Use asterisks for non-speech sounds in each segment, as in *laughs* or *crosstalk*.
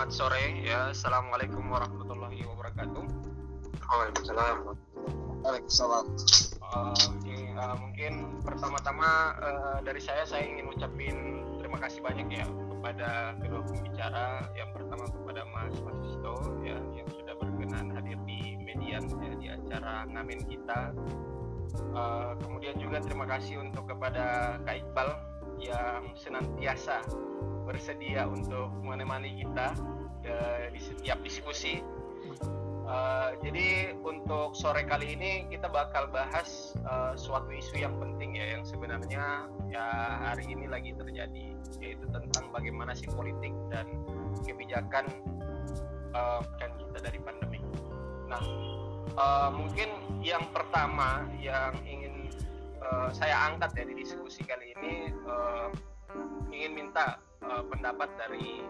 selamat sore ya. Assalamualaikum warahmatullahi wabarakatuh. Waalaikumsalam. Waalaikumsalam. Uh, Oke, uh, mungkin pertama-tama uh, dari saya saya ingin ucapin terima kasih banyak ya kepada kedua pembicara. Yang pertama kepada Mas Masisto ya yang sudah berkenan hadir di median ya, di acara ngamen kita. Uh, kemudian juga terima kasih untuk kepada Kak Iqbal yang senantiasa bersedia untuk menemani kita uh, di setiap diskusi. Uh, jadi untuk sore kali ini kita bakal bahas uh, suatu isu yang penting ya yang sebenarnya ya hari ini lagi terjadi yaitu tentang bagaimana sih politik dan kebijakan uh, kita dari pandemi. Nah uh, mungkin yang pertama yang ingin uh, saya angkat ya di diskusi kali ini uh, ingin minta uh, pendapat dari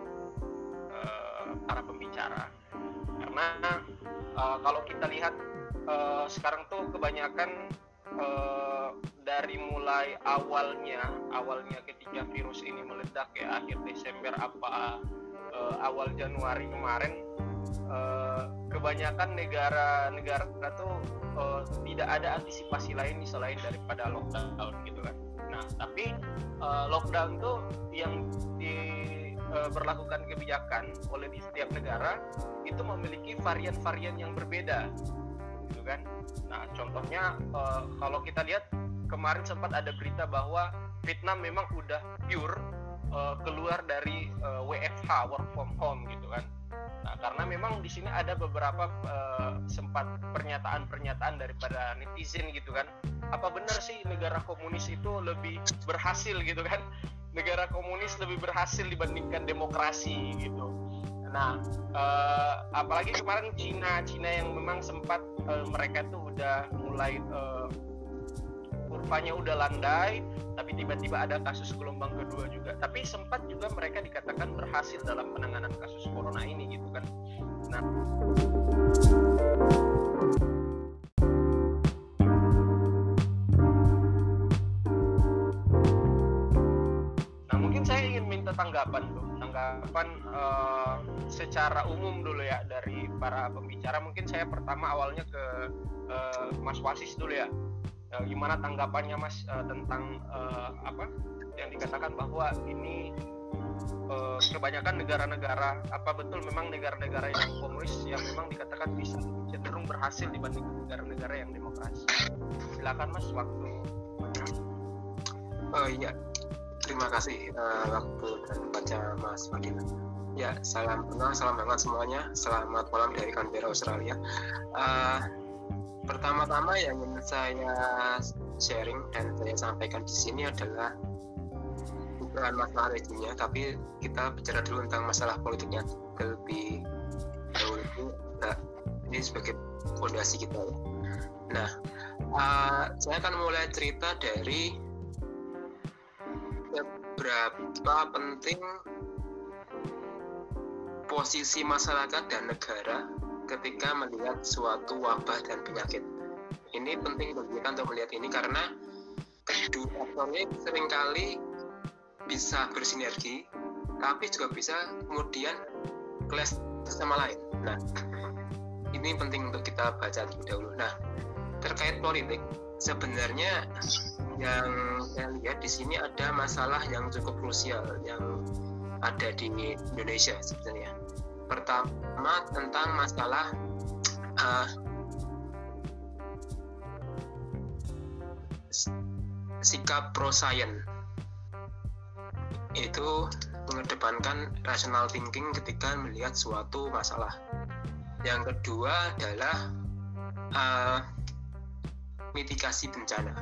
uh, para pembicara. Karena uh, kalau kita lihat uh, sekarang tuh kebanyakan uh, dari mulai awalnya awalnya ketika virus ini meledak ya akhir Desember apa uh, awal Januari kemarin uh, kebanyakan negara-negara tuh uh, tidak ada antisipasi lain selain daripada lockdown gitu kan nah tapi uh, lockdown tuh yang di berlakukan kebijakan oleh di setiap negara itu memiliki varian-varian yang berbeda gitu kan? Nah contohnya uh, kalau kita lihat kemarin sempat ada berita bahwa Vietnam memang udah pure uh, keluar dari uh, WFH work from home gitu kan karena memang di sini ada beberapa uh, sempat pernyataan-pernyataan daripada netizen gitu kan. Apa benar sih negara komunis itu lebih berhasil gitu kan? *laughs* Negara komunis lebih berhasil dibandingkan demokrasi gitu. Nah, uh, apalagi kemarin Cina, Cina yang memang sempat uh, mereka tuh udah mulai uh, kurvanya udah landai, tapi tiba-tiba ada kasus gelombang kedua juga. Tapi sempat juga mereka dikatakan berhasil dalam penanganan kasus corona ini gitu kan. Nah, tanggapan tuh tanggapan uh, secara umum dulu ya dari para pembicara mungkin saya pertama awalnya ke uh, Mas Wasis dulu ya uh, gimana tanggapannya Mas uh, tentang uh, apa yang dikatakan bahwa ini uh, kebanyakan negara-negara apa betul memang negara-negara yang komunis yang memang dikatakan bisa cenderung berhasil dibanding negara-negara yang demokrasi silakan Mas waktu Oh iya, terima kasih uh, waktu dan baca Mas Fadil. Ya, salam kenal, salam hangat semuanya. Selamat malam dari Canberra, Australia. Uh, pertama-tama yang ingin saya sharing dan saya sampaikan di sini adalah bukan masalah reginya, tapi kita bicara dulu tentang masalah politiknya lebih dahulu. Nah, ini sebagai fondasi kita ya. Nah, uh, saya akan mulai cerita dari seberapa penting posisi masyarakat dan negara ketika melihat suatu wabah dan penyakit. Ini penting bagi kita untuk melihat ini karena kedua faktornya sering kali bisa bersinergi, tapi juga bisa kemudian clash sama lain. Nah, ini penting untuk kita baca terlebih dahulu. Nah, terkait politik, sebenarnya yang saya lihat di sini ada masalah yang cukup krusial yang ada di Indonesia sebenarnya. Pertama tentang masalah uh, sikap pro science itu mengedepankan rational thinking ketika melihat suatu masalah. Yang kedua adalah uh, mitigasi bencana.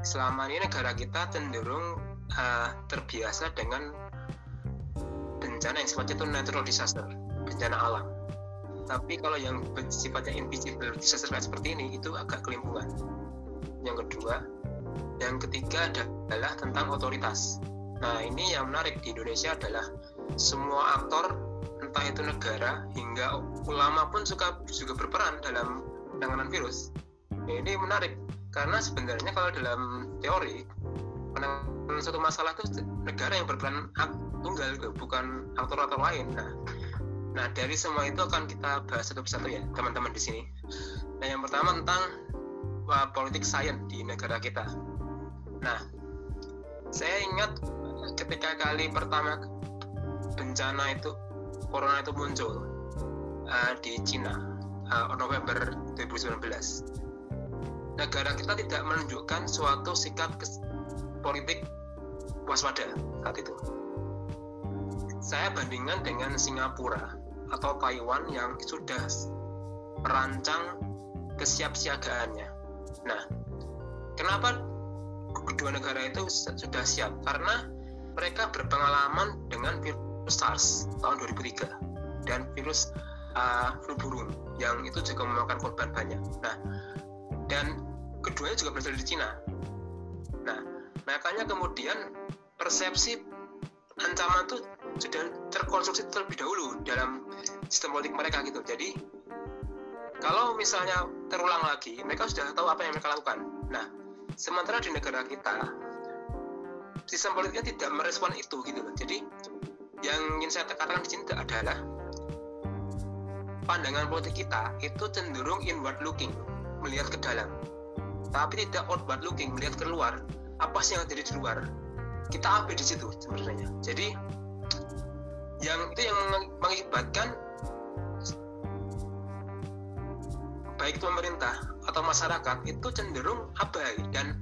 Selama ini negara kita cenderung uh, terbiasa dengan bencana yang sifatnya itu natural disaster, bencana alam. Tapi kalau yang sifatnya invisible disaster seperti ini itu agak kelimpungan. Yang kedua, yang ketiga adalah tentang otoritas. Nah ini yang menarik di Indonesia adalah semua aktor entah itu negara hingga ulama pun suka juga berperan dalam penanganan virus. Nah, ini menarik karena sebenarnya kalau dalam teori penanganan suatu masalah itu negara yang berperan tunggal bukan aktor-aktor lain nah Nah, dari semua itu akan kita bahas satu persatu ya, teman-teman di sini. Nah, yang pertama tentang uh, politik sains di negara kita. Nah, saya ingat ketika kali pertama bencana itu corona itu muncul uh, di Cina uh, November 2019 negara kita tidak menunjukkan suatu sikap politik waspada saat itu saya bandingkan dengan Singapura atau Taiwan yang sudah merancang kesiapsiagaannya nah kenapa kedua negara itu sudah siap karena mereka berpengalaman dengan virus SARS tahun 2003 dan virus uh, flu burung yang itu juga memakan korban banyak. Nah, dan keduanya juga berasal dari Cina. Nah, makanya kemudian persepsi ancaman itu sudah terkonstruksi terlebih dahulu dalam sistem politik mereka gitu. Jadi kalau misalnya terulang lagi, mereka sudah tahu apa yang mereka lakukan. Nah, sementara di negara kita sistem politiknya tidak merespon itu gitu loh. Jadi yang ingin saya katakan di sini adalah pandangan politik kita itu cenderung inward looking, melihat ke dalam. Tapi tidak outward looking, melihat keluar. Apa sih yang terjadi di luar? Kita apa di situ sebenarnya. Jadi yang itu yang mengibatkan baik pemerintah atau masyarakat itu cenderung abai dan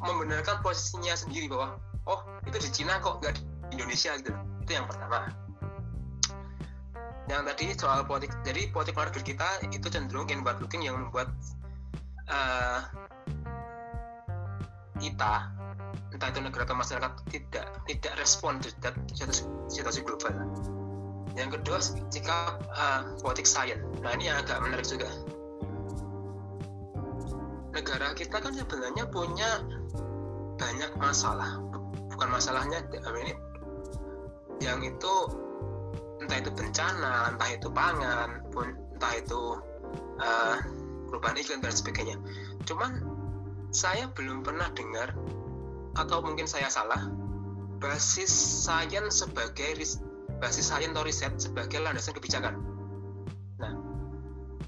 membenarkan posisinya sendiri bahwa oh itu di Cina kok nggak di Indonesia gitu itu yang pertama. Yang tadi soal politik jadi politik luar kita itu cenderung inward looking yang membuat uh, kita entah itu negara atau masyarakat tidak tidak respon terhadap situasi, situasi global. Yang kedua sikap uh, politik sains nah ini yang agak menarik juga. Negara kita kan sebenarnya punya banyak masalah. Bukan masalahnya ini yang itu entah itu bencana, entah itu pangan, pun entah itu uh, perubahan iklim dan sebagainya. Cuman saya belum pernah dengar atau mungkin saya salah basis sains sebagai basis sains atau riset sebagai landasan kebijakan. Nah,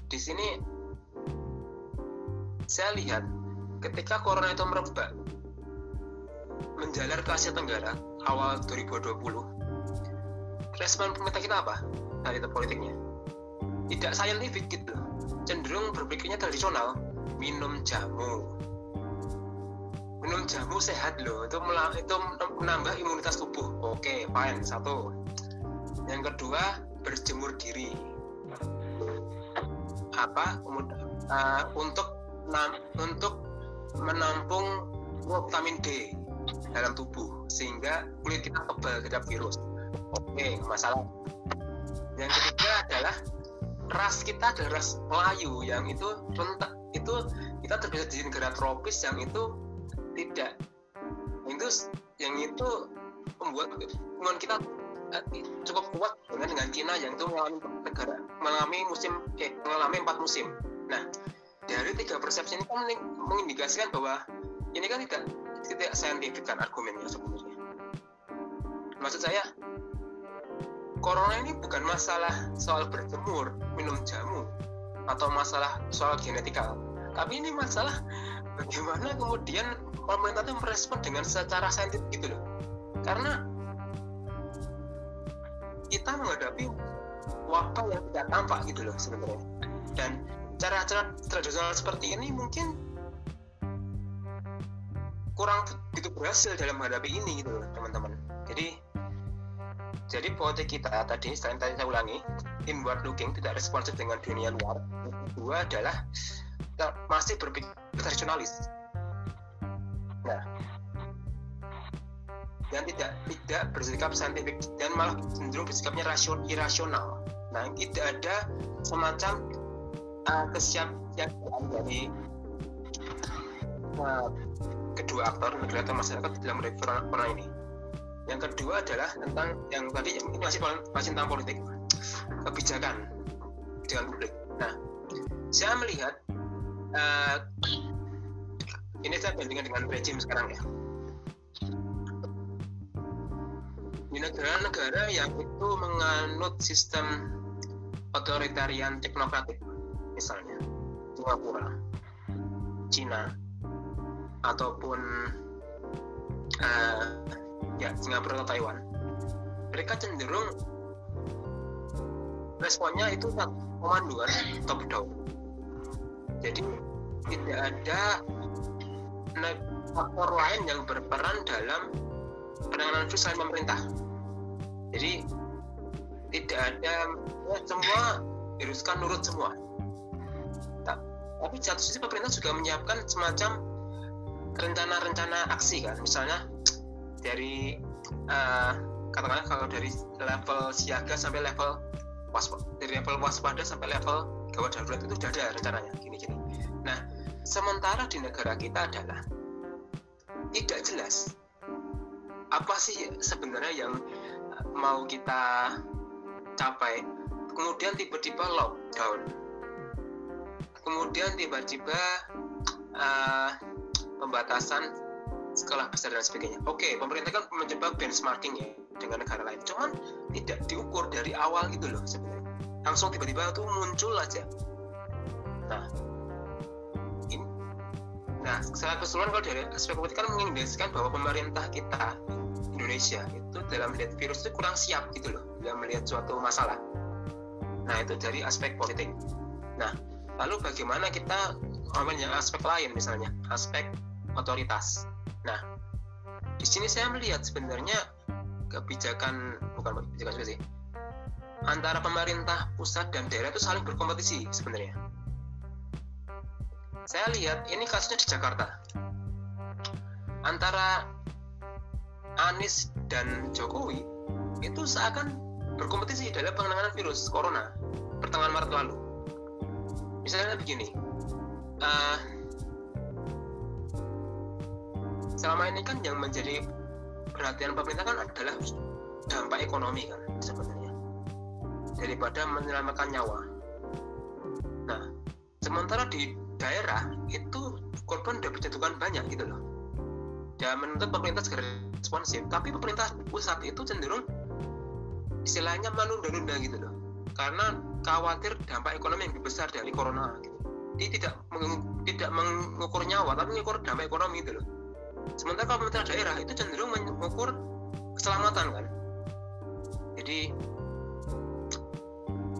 di sini saya lihat ketika corona itu merebak menjalar ke Asia Tenggara awal 2020 respon pemerintah kita apa? Dari itu politiknya. Tidak scientific gitu cenderung berpikirnya tradisional minum jamu minum jamu sehat loh itu itu menambah imunitas tubuh. Oke fine satu. Yang kedua berjemur diri. Apa? Uh, untuk untuk menampung vitamin D dalam tubuh sehingga kulit kita tebal terhadap virus. Oke masalah. Yang ketiga adalah ras kita adalah ras Melayu yang itu rentak itu kita terbiasa di negara tropis yang itu tidak. Itu yang itu membuat hubungan kita eh, cukup kuat dengan dengan Cina yang itu mengalami negara mengalami musim eh mengalami empat musim. Nah dari tiga persepsi ini kan mengindikasikan bahwa ini kan tidak tidak saintifik kan argumennya sebenarnya. Maksud saya corona ini bukan masalah soal berjemur, minum jamu, atau masalah soal genetika. Tapi ini masalah bagaimana kemudian pemerintah itu merespon dengan secara saintifik gitu loh. Karena kita menghadapi wabah yang tidak tampak gitu loh sebenarnya. Dan cara-cara tradisional seperti ini mungkin kurang begitu berhasil dalam menghadapi ini gitu loh teman-teman. Jadi jadi politik kita tadi, selain tadi saya ulangi, inward looking, tidak responsif dengan dunia luar. Kedua adalah kita masih berpikir tradisionalis. Nah, dan tidak tidak bersikap saintifik dan malah cenderung bersikapnya rasion, irasional. Nah, tidak ada semacam uh, kesiapsiagaan dari uh, kedua aktor negara atau masyarakat dalam menghadapi corona ini yang kedua adalah tentang yang tadi ini masih masih tentang politik kebijakan kebijakan publik nah saya melihat uh, ini saya bandingkan dengan rejim sekarang ya di negara-negara yang itu menganut sistem otoritarian teknokratik misalnya Singapura, Cina, ataupun uh, ya Singapura atau Taiwan, mereka cenderung responnya itu komanduan top down. Jadi tidak ada faktor lain yang berperan dalam penanganan virus selain pemerintah. Jadi tidak ada ya, semua viruskan nurut semua. Tapi satu sisi pemerintah juga menyiapkan semacam rencana-rencana aksi kan, misalnya dari uh, katakanlah kalau dari level siaga sampai level waspada, dari level waspada sampai level gawat darurat itu sudah ada rencananya gini-gini. Nah, sementara di negara kita adalah tidak jelas apa sih sebenarnya yang mau kita capai. Kemudian tiba-tiba lockdown. Kemudian tiba-tiba uh, pembatasan sekolah besar dan sebagainya. Oke pemerintah kan mencoba benchmarking ya dengan negara lain. Cuman tidak diukur dari awal gitu loh sebenarnya langsung tiba-tiba itu muncul aja nah Nah, secara keseluruhan kalau dari aspek politik kan mengindikasikan bahwa pemerintah kita Indonesia itu dalam melihat virus itu kurang siap gitu loh dalam melihat suatu masalah. Nah, itu dari aspek politik. Nah, lalu bagaimana kita yang aspek lain misalnya, aspek otoritas. Nah, di sini saya melihat sebenarnya kebijakan bukan kebijakan juga sih antara pemerintah pusat dan daerah itu saling berkompetisi sebenarnya. Saya lihat ini kasusnya di Jakarta. Antara Anies dan Jokowi itu seakan berkompetisi dalam penanganan virus corona pertengahan Maret lalu. Misalnya begini uh, selama ini kan yang menjadi perhatian pemerintah kan adalah dampak ekonomi kan sebenarnya daripada menyelamatkan nyawa. Nah sementara di daerah itu korban udah berjatuhkan banyak gitu loh. Dan menuntut pemerintah segera responsif. Tapi pemerintah pusat itu cenderung istilahnya menunda-nunda gitu loh. Karena khawatir dampak ekonomi yang lebih besar dari corona gitu. dia tidak meng, tidak mengukur nyawa tapi mengukur dampak ekonomi gitu loh. Sementara pemerintah daerah itu cenderung mengukur keselamatan kan. Jadi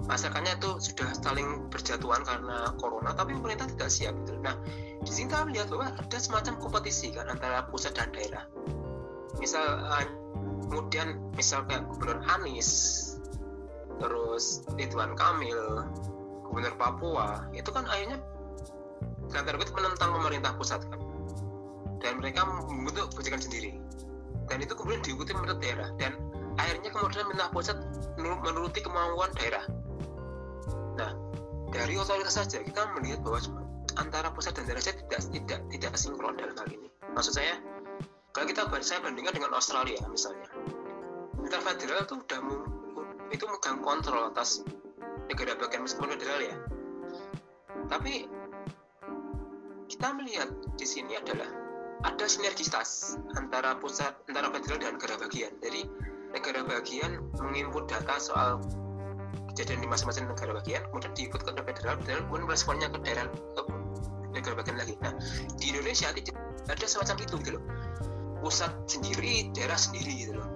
masyarakatnya itu sudah saling berjatuhan karena corona tapi pemerintah tidak siap gitu. Nah di sini kita melihat bahwa ada semacam kompetisi kan antara pusat dan daerah. Misal uh, kemudian misal kayak gubernur Anies, terus Ridwan Kamil, gubernur Papua itu kan akhirnya dengan terbit menentang pemerintah pusat kan dan mereka membentuk kebijakan sendiri dan itu kemudian diikuti pemerintah daerah dan akhirnya kemudian pemerintah pusat menuruti kemauan daerah dari otoritas saja kita melihat bahwa antara pusat dan daerah tidak tidak tidak sinkron dalam hal ini. Maksud saya, kalau kita saya bandingkan dengan Australia misalnya, pemerintah federal itu sudah itu megang kontrol atas negara bagian meskipun federal ya. Tapi kita melihat di sini adalah ada sinergitas antara pusat antara federal dan negara bagian. Jadi negara bagian menginput data soal kejadian di masing-masing negara bagian kemudian diikut ke federal dan kemudian responnya ke daerah ke negara bagian lagi. Nah di Indonesia tidak ada semacam itu gitu loh. Pusat sendiri daerah sendiri gitu loh.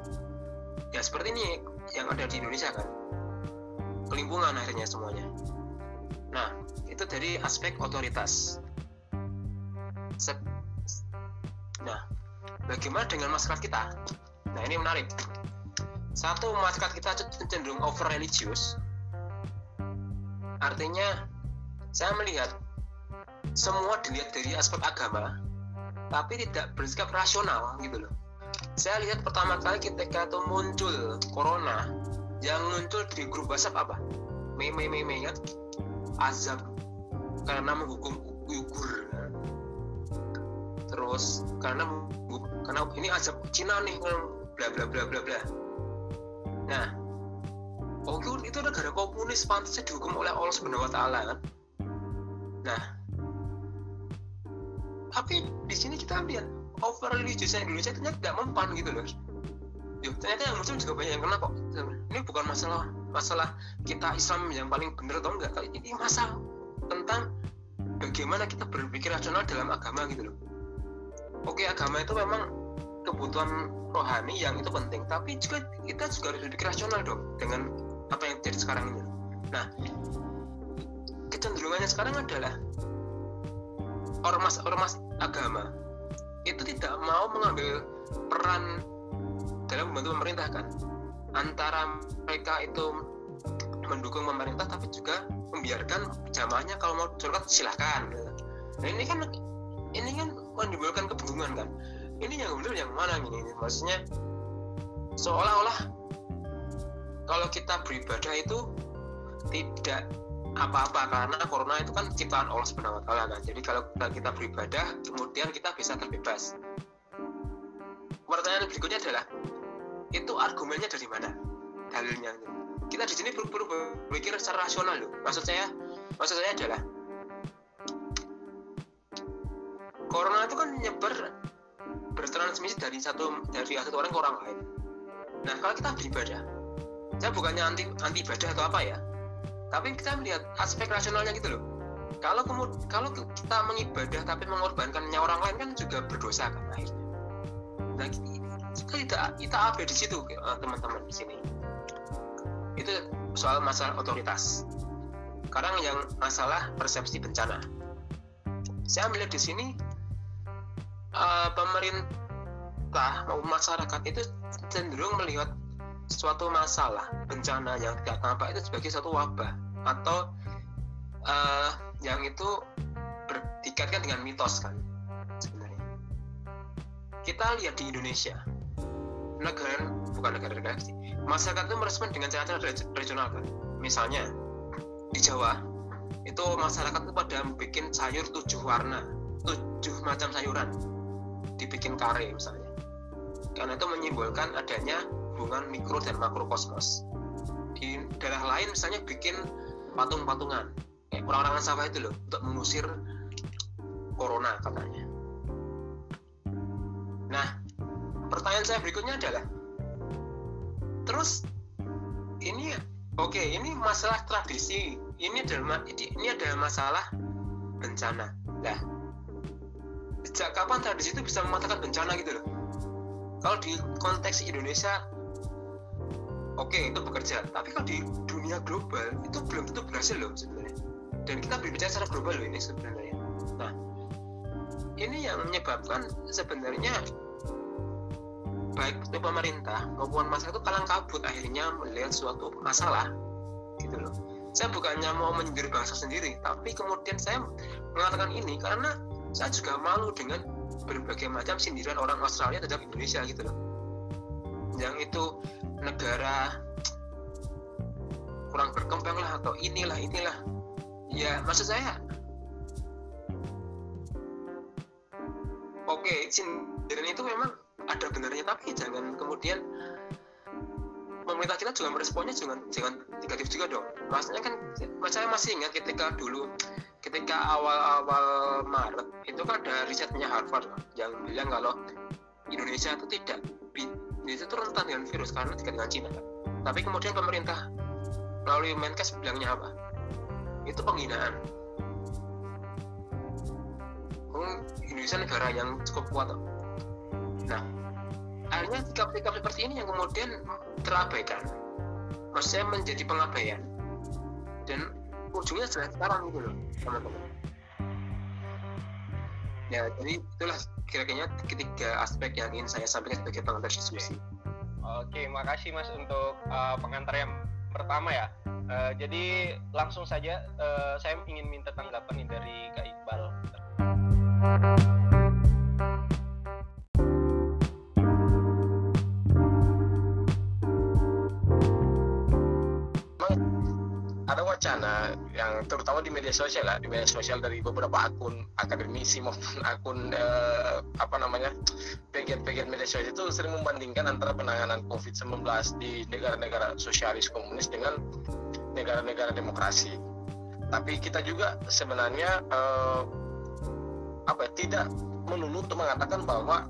Ya seperti ini yang ada di Indonesia kan. Kelimpungan akhirnya semuanya. Nah itu dari aspek otoritas. Nah bagaimana dengan masyarakat kita? Nah ini menarik. Satu masyarakat kita cenderung over religius Artinya saya melihat semua dilihat dari aspek agama, tapi tidak bersikap rasional gitu loh. Saya lihat pertama kali ketika itu muncul corona, yang muncul di grup WhatsApp apa? Meme meme kan? Azab karena menghukum Uyghur. Terus karena karena ini azab Cina nih bla bla bla bla bla. Nah, oh itu negara komunis pantasnya dihukum oleh Allah Subhanahu Wa Taala kan? Nah tapi di sini kita lihat over religiusnya Indonesia ternyata tidak mempan gitu loh. Yuk, ternyata yang muslim juga banyak yang kena kok. Ini bukan masalah masalah kita Islam yang paling benar atau enggak ini masalah tentang bagaimana kita berpikir rasional dalam agama gitu loh. Oke agama itu memang kebutuhan rohani yang itu penting tapi juga kita juga harus berpikir rasional dong dengan apa yang terjadi sekarang ini. Nah kecenderungannya sekarang adalah ormas-ormas agama itu tidak mau mengambil peran dalam membantu pemerintah kan? Antara mereka itu mendukung pemerintah tapi juga membiarkan jamaahnya kalau mau curhat silahkan. Nah ini kan ini kan menimbulkan kebingungan kan? Ini yang benar yang mana ini maksudnya seolah-olah kalau kita beribadah itu tidak apa-apa karena corona itu kan ciptaan Allah Subhanahu wa kan. Jadi kalau kita, kita beribadah kemudian kita bisa terbebas. Pertanyaan berikutnya adalah itu argumennya dari mana? Dalilnya. Kita di sini perlu, perlu berpikir secara rasional loh. Maksud saya maksud saya adalah corona itu kan nyebar bertransmisi dari satu dari satu orang ke orang lain. Nah, kalau kita beribadah, saya bukannya anti anti ibadah atau apa ya, tapi kita melihat aspek rasionalnya gitu loh. Kalau kemudian kalau kita mengibadah tapi mengorbankan nyawa orang lain kan juga berdosa kan akhirnya. Nah kita kita kita apa di situ eh, teman-teman di sini. Itu soal masalah otoritas. Sekarang yang masalah persepsi bencana. Saya melihat di sini uh, pemerintah maupun masyarakat itu cenderung melihat suatu masalah bencana yang tidak tampak itu sebagai suatu wabah atau uh, yang itu berdikatkan dengan mitos kan sebenarnya. Kita lihat di Indonesia negara bukan negara-negara sih masyarakat itu merespon dengan cara-cara regional kan. Misalnya di Jawa itu masyarakat itu pada bikin sayur tujuh warna tujuh macam sayuran dibikin kare misalnya. Karena itu menyimbolkan adanya hubungan mikro dan makrokosmos. Di daerah lain misalnya bikin patung-patungan kayak orang-orang sawah itu loh untuk mengusir corona katanya. Nah pertanyaan saya berikutnya adalah terus ini oke okay, ini masalah tradisi ini adalah ini adalah masalah bencana. Nah sejak kapan tradisi itu bisa mematakan bencana gitu loh? Kalau di konteks Indonesia oke okay, itu bekerja. Tapi kalau di dunia global itu belum tentu berhasil loh sebenarnya. Dan kita berbicara secara global loh ini sebenarnya. Nah ini yang menyebabkan sebenarnya baik itu pemerintah maupun masyarakat itu kalang kabut akhirnya melihat suatu masalah gitu loh. Saya bukannya mau menyindir bangsa sendiri tapi kemudian saya mengatakan ini karena saya juga malu dengan berbagai macam sindiran orang Australia terhadap Indonesia gitu loh yang itu negara kurang berkembang lah atau inilah inilah. Ya maksud saya oke okay, sindiran itu memang ada benarnya tapi jangan kemudian pemerintah kita juga meresponnya jangan jangan negatif juga dong. Maksudnya kan saya masih ingat ketika dulu ketika awal-awal Maret itu kan ada risetnya Harvard yang bilang kalau Indonesia itu tidak Indonesia itu rentan dengan virus karena dekat dengan Cina. Tapi kemudian pemerintah melalui Menkes bilangnya apa? Itu penghinaan. Hmm, Indonesia negara yang cukup kuat. Nah, akhirnya sikap-sikap seperti ini yang kemudian terabaikan. Maksudnya menjadi pengabaian. Dan ujungnya sudah sekarang gitu loh, teman-teman. Ya, jadi itulah kira-kira ketiga aspek yang ingin saya sampaikan sebagai pengantar diskusi. Oke, makasih Mas untuk uh, pengantar yang pertama ya. Uh, jadi langsung saja uh, saya ingin minta tanggapan dari Kak Iqbal. Wacana yang terutama di media sosial lah di media sosial dari beberapa akun akademisi maupun *laughs* akun eh, apa namanya pegiat-pegiat media sosial itu sering membandingkan antara penanganan COVID-19 di negara-negara sosialis komunis dengan negara-negara demokrasi. Tapi kita juga sebenarnya eh, apa ya, tidak melulu untuk mengatakan bahwa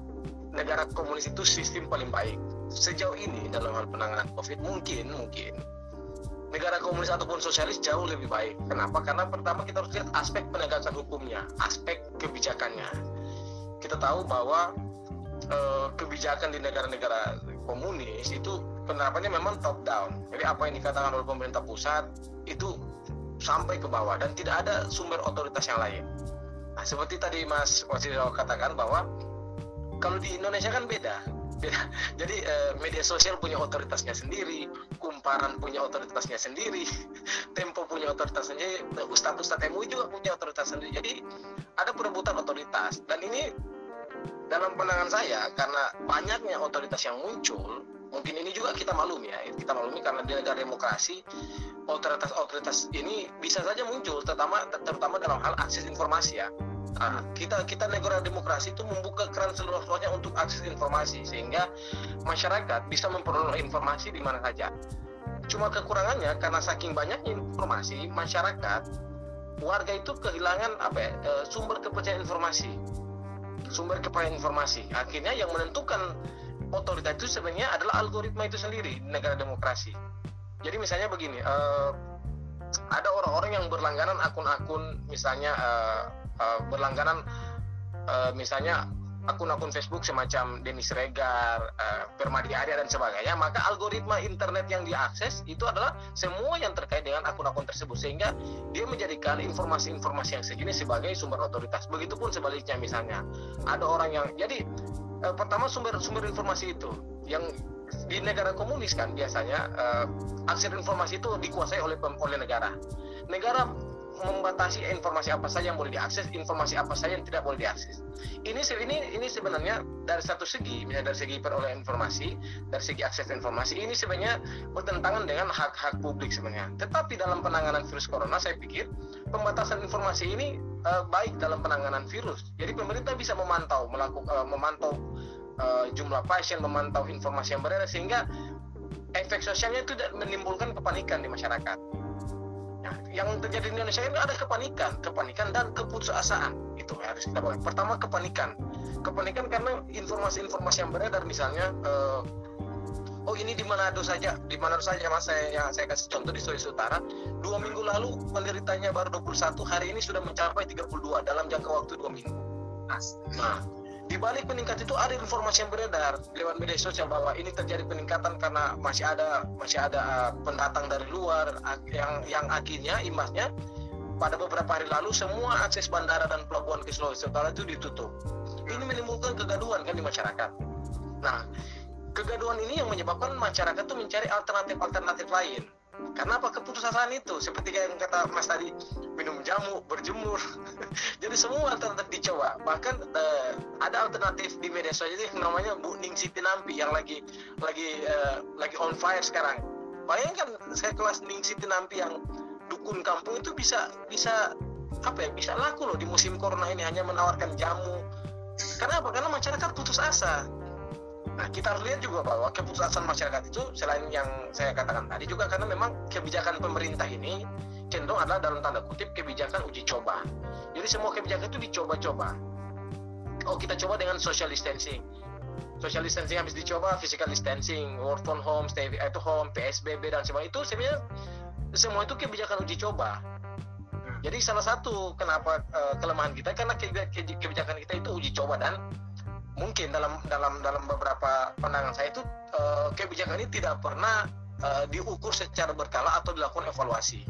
negara komunis itu sistem paling baik. Sejauh ini dalam hal penanganan COVID mungkin mungkin negara komunis ataupun sosialis jauh lebih baik. Kenapa? Karena pertama kita harus lihat aspek penegakan hukumnya, aspek kebijakannya. Kita tahu bahwa eh, kebijakan di negara-negara komunis itu penerapannya memang top down. Jadi apa yang dikatakan oleh pemerintah pusat itu sampai ke bawah dan tidak ada sumber otoritas yang lain. Nah, seperti tadi Mas Wasilo katakan bahwa kalau di Indonesia kan beda *laughs* jadi eh, media sosial punya otoritasnya sendiri kumparan punya otoritasnya sendiri *laughs* tempo punya otoritasnya sendiri ustadz ustadz MUI juga punya otoritas sendiri. Jadi ada perebutan otoritas. Dan ini dalam pandangan saya karena banyaknya otoritas yang muncul mungkin ini juga kita maklumi ya kita maklumi karena di negara demokrasi otoritas-otoritas ini bisa saja muncul terutama terutama dalam hal akses informasi ya Nah, kita kita negara demokrasi itu membuka keran seluas-luasnya untuk akses informasi sehingga masyarakat bisa memperoleh informasi di mana saja. Cuma kekurangannya karena saking banyaknya informasi, masyarakat warga itu kehilangan apa ya, e, sumber kepercayaan informasi. Sumber kepercayaan informasi. Akhirnya yang menentukan otoritas itu sebenarnya adalah algoritma itu sendiri di negara demokrasi. Jadi misalnya begini, uh, ada orang-orang yang berlangganan akun-akun misalnya uh, uh, berlangganan uh, misalnya akun-akun Facebook semacam Denis Regar, uh, Permadi Arya dan sebagainya, maka algoritma internet yang diakses itu adalah semua yang terkait dengan akun-akun tersebut sehingga dia menjadikan informasi-informasi yang segini sebagai sumber otoritas. Begitupun sebaliknya misalnya ada orang yang jadi uh, pertama sumber-sumber informasi itu yang di negara komunis kan biasanya uh, akses informasi itu dikuasai oleh oleh negara. Negara membatasi informasi apa saja yang boleh diakses, informasi apa saja yang tidak boleh diakses. Ini ini ini sebenarnya dari satu segi, misalnya dari segi perolehan informasi, dari segi akses informasi, ini sebenarnya bertentangan dengan hak-hak publik sebenarnya. Tetapi dalam penanganan virus corona, saya pikir pembatasan informasi ini uh, baik dalam penanganan virus. Jadi pemerintah bisa memantau, melakukan uh, memantau uh, jumlah pasien, memantau informasi yang beredar sehingga efek sosialnya itu tidak menimbulkan kepanikan di masyarakat yang terjadi di Indonesia ini ada kepanikan, kepanikan dan keputusasaan. Itu harus kita bahas. Pertama kepanikan, kepanikan karena informasi-informasi yang beredar misalnya, uh, oh ini di Manado saja, di Manado saja mas saya yang saya kasih contoh di Sulawesi Utara, dua minggu lalu penderitanya baru 21, hari ini sudah mencapai 32 dalam jangka waktu dua minggu. Nah, di balik peningkat itu ada informasi yang beredar lewat media sosial bahwa ini terjadi peningkatan karena masih ada masih ada uh, pendatang dari luar yang yang akhirnya imbasnya pada beberapa hari lalu semua akses bandara dan pelabuhan ke Sulawesi Utara itu ditutup. Ini menimbulkan kegaduhan kan di masyarakat. Nah, kegaduhan ini yang menyebabkan masyarakat itu mencari alternatif-alternatif lain karena apa? Keputusan itu seperti yang kata Mas tadi minum jamu berjemur. *laughs* Jadi semua alternatif dicoba. Bahkan uh, ada alternatif di media sosial yang namanya Bu Ning Siti Nampi yang lagi lagi uh, lagi on fire sekarang. Bayangkan saya kelas Ning Siti Nampi yang dukun kampung itu bisa bisa apa ya bisa laku loh di musim corona ini hanya menawarkan jamu. Karena apa? Karena masyarakat putus asa Nah, kita harus lihat juga bahwa keputusan masyarakat itu selain yang saya katakan tadi juga karena memang kebijakan pemerintah ini cenderung adalah dalam tanda kutip kebijakan uji coba. Jadi semua kebijakan itu dicoba-coba. Oh, kita coba dengan social distancing. Social distancing habis dicoba, physical distancing, work from home, stay at home, PSBB dan semua itu sebenarnya semua itu kebijakan uji coba. Jadi salah satu kenapa uh, kelemahan kita karena kebijakan kita itu uji coba dan mungkin dalam dalam dalam beberapa pandangan saya itu uh, kebijakan ini tidak pernah uh, diukur secara berkala atau dilakukan evaluasi.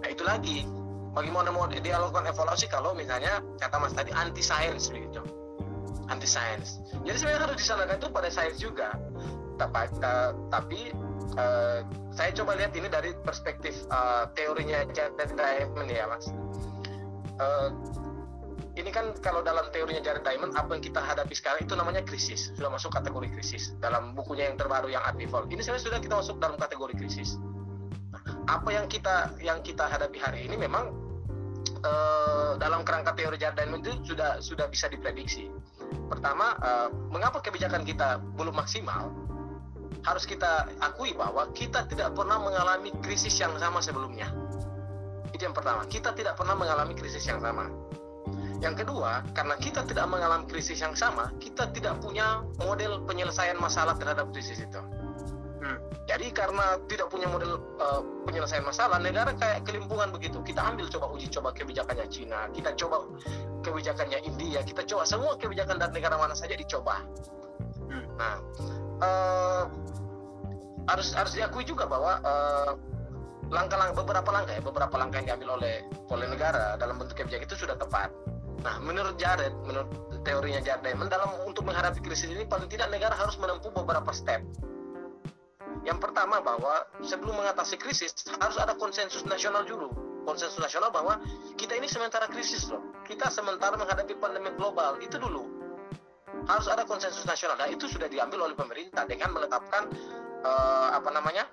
Nah itu lagi bagaimana mau dilakukan evaluasi kalau misalnya kata Mas tadi anti sains begitu, anti sains. Jadi sebenarnya harus disalahkan itu pada sains juga. Tapi, uh, tapi uh, saya coba lihat ini dari perspektif uh, teorinya Jared Diamond ya Mas. Uh, ini kan kalau dalam teorinya Jared Diamond apa yang kita hadapi sekarang itu namanya krisis. Sudah masuk kategori krisis. Dalam bukunya yang terbaru yang Artival ini sebenarnya sudah kita masuk dalam kategori krisis. Nah, apa yang kita yang kita hadapi hari ini memang uh, dalam kerangka teori Jared Diamond itu sudah sudah bisa diprediksi. Pertama uh, mengapa kebijakan kita belum maksimal? Harus kita akui bahwa kita tidak pernah mengalami krisis yang sama sebelumnya. Itu yang pertama. Kita tidak pernah mengalami krisis yang sama yang kedua, karena kita tidak mengalami krisis yang sama, kita tidak punya model penyelesaian masalah terhadap krisis itu. Hmm. jadi karena tidak punya model uh, penyelesaian masalah, negara kayak kelimpungan begitu. Kita ambil coba uji coba kebijakannya Cina, kita coba kebijakannya India, kita coba semua kebijakan dari negara mana saja dicoba. Nah, uh, harus harus diakui juga bahwa uh, langkah-langkah beberapa langkah ya beberapa langkah yang diambil oleh oleh negara dalam bentuk kebijakan itu sudah tepat. Nah, menurut Jared, menurut teorinya Jared Diamond, dalam untuk menghadapi krisis ini paling tidak negara harus menempuh beberapa step yang pertama bahwa sebelum mengatasi krisis harus ada konsensus nasional dulu. Konsensus nasional bahwa kita ini sementara krisis loh. Kita sementara menghadapi pandemi global itu dulu. Harus ada konsensus nasional. Dan itu sudah diambil oleh pemerintah dengan menetapkan uh, apa namanya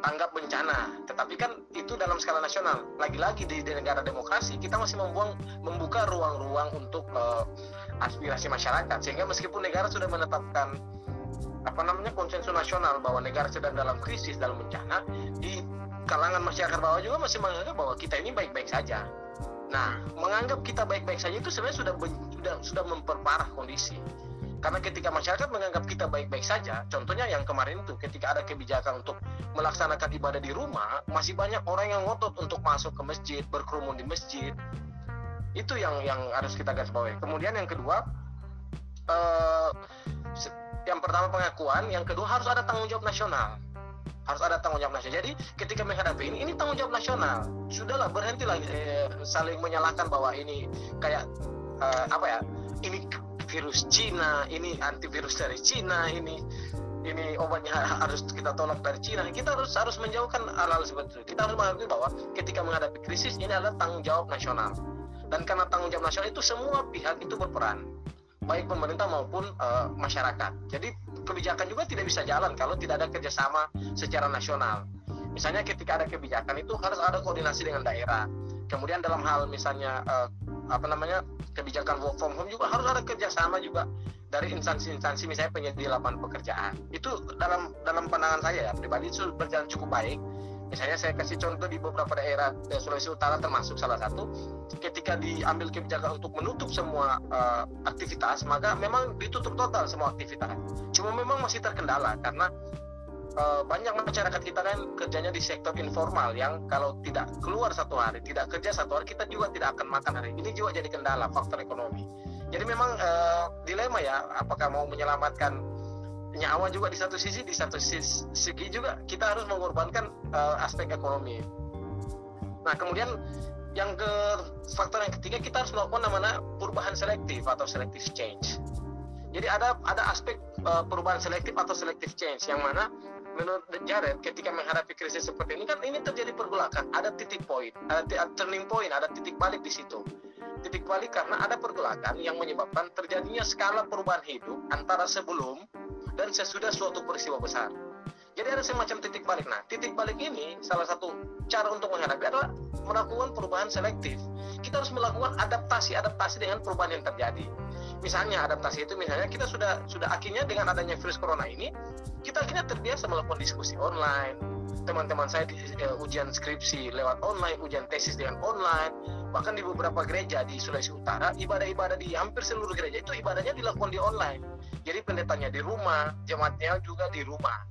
tanggap bencana. Tetapi kan itu dalam skala nasional. Lagi-lagi di, di negara demokrasi kita masih membuang membuka ruang-ruang untuk uh, aspirasi masyarakat. Sehingga meskipun negara sudah menetapkan apa namanya konsensus nasional bahwa negara sedang dalam krisis dalam bencana di kalangan masyarakat bawah juga masih menganggap bahwa kita ini baik-baik saja. Nah, menganggap kita baik-baik saja itu sebenarnya sudah sudah sudah memperparah kondisi. Karena ketika masyarakat menganggap kita baik-baik saja, contohnya yang kemarin itu ketika ada kebijakan untuk melaksanakan ibadah di rumah, masih banyak orang yang ngotot untuk masuk ke masjid, berkerumun di masjid. Itu yang yang harus kita garis bawahi. Kemudian yang kedua, uh, yang pertama pengakuan, yang kedua harus ada tanggung jawab nasional. Harus ada tanggung jawab nasional. Jadi ketika menghadapi ini, ini tanggung jawab nasional. Sudahlah berhentilah eh, saling menyalahkan bahwa ini kayak eh, apa ya? Ini virus Cina, ini antivirus dari Cina, ini ini obatnya harus kita tolak dari Cina. Kita harus harus menjauhkan hal-hal seperti itu. Kita harus mengerti bahwa ketika menghadapi krisis ini adalah tanggung jawab nasional. Dan karena tanggung jawab nasional itu semua pihak itu berperan baik pemerintah maupun uh, masyarakat. Jadi kebijakan juga tidak bisa jalan kalau tidak ada kerjasama secara nasional. Misalnya ketika ada kebijakan itu harus ada koordinasi dengan daerah. Kemudian dalam hal misalnya uh, apa namanya kebijakan work from home juga harus ada kerjasama juga dari instansi-instansi misalnya penyedia lapangan pekerjaan. Itu dalam dalam pandangan saya ya pribadi itu berjalan cukup baik misalnya saya kasih contoh di beberapa daerah di Sulawesi Utara termasuk salah satu ketika diambil kebijakan untuk menutup semua uh, aktivitas maka memang ditutup total semua aktivitas cuma memang masih terkendala karena uh, banyak masyarakat kita kan kerjanya di sektor informal yang kalau tidak keluar satu hari tidak kerja satu hari kita juga tidak akan makan hari ini. Juga jadi kendala faktor ekonomi. Jadi memang uh, dilema ya apakah mau menyelamatkan nyawa juga di satu sisi di satu sisi, segi juga kita harus mengorbankan uh, aspek ekonomi. Nah kemudian yang ke faktor yang ketiga kita harus melakukan namanya perubahan selektif atau selective change. Jadi ada ada aspek uh, perubahan selektif atau selective change yang mana menurut Jared ketika menghadapi krisis seperti ini kan ini terjadi pergolakan ada titik point ada turning point ada titik balik di situ titik balik karena ada pergolakan yang menyebabkan terjadinya skala perubahan hidup antara sebelum dan sesudah suatu peristiwa besar. Jadi ada semacam titik balik. Nah, titik balik ini salah satu cara untuk menghadapi adalah melakukan perubahan selektif. Kita harus melakukan adaptasi-adaptasi dengan perubahan yang terjadi. Misalnya adaptasi itu misalnya kita sudah sudah akhirnya dengan adanya virus corona ini kita akhirnya terbiasa melakukan diskusi online. Teman-teman saya di uh, ujian skripsi lewat online, ujian tesis dengan online, bahkan di beberapa gereja di Sulawesi Utara ibadah-ibadah di hampir seluruh gereja itu ibadahnya dilakukan di online. Jadi pendetanya di rumah jemaatnya juga di rumah.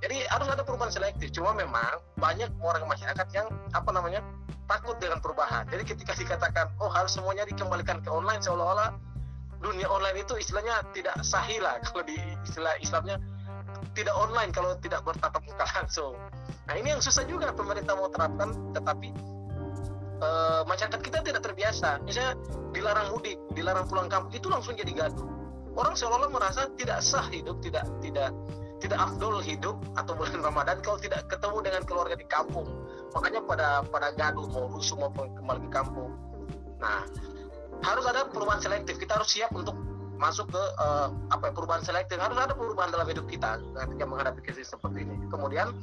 Jadi harus ada perubahan selektif cuma memang banyak orang masyarakat yang apa namanya takut dengan perubahan. Jadi ketika dikatakan oh harus semuanya dikembalikan ke online seolah-olah dunia online itu istilahnya tidak sahih lah *laughs* kalau di istilah Islamnya tidak online kalau tidak bertatap muka langsung nah ini yang susah juga pemerintah mau terapkan tetapi e, masyarakat kita tidak terbiasa misalnya dilarang mudik dilarang pulang kampung itu langsung jadi gaduh orang seolah-olah merasa tidak sah hidup, tidak tidak tidak afdol hidup atau bulan *laughs* Ramadan kalau tidak ketemu dengan keluarga di kampung. Makanya pada pada gaduh mau rusuh mau kembali ke kampung. Nah, harus ada perubahan selektif. Kita harus siap untuk masuk ke uh, apa ya, perubahan selektif. Harus ada perubahan dalam hidup kita ketika menghadapi krisis seperti ini. Kemudian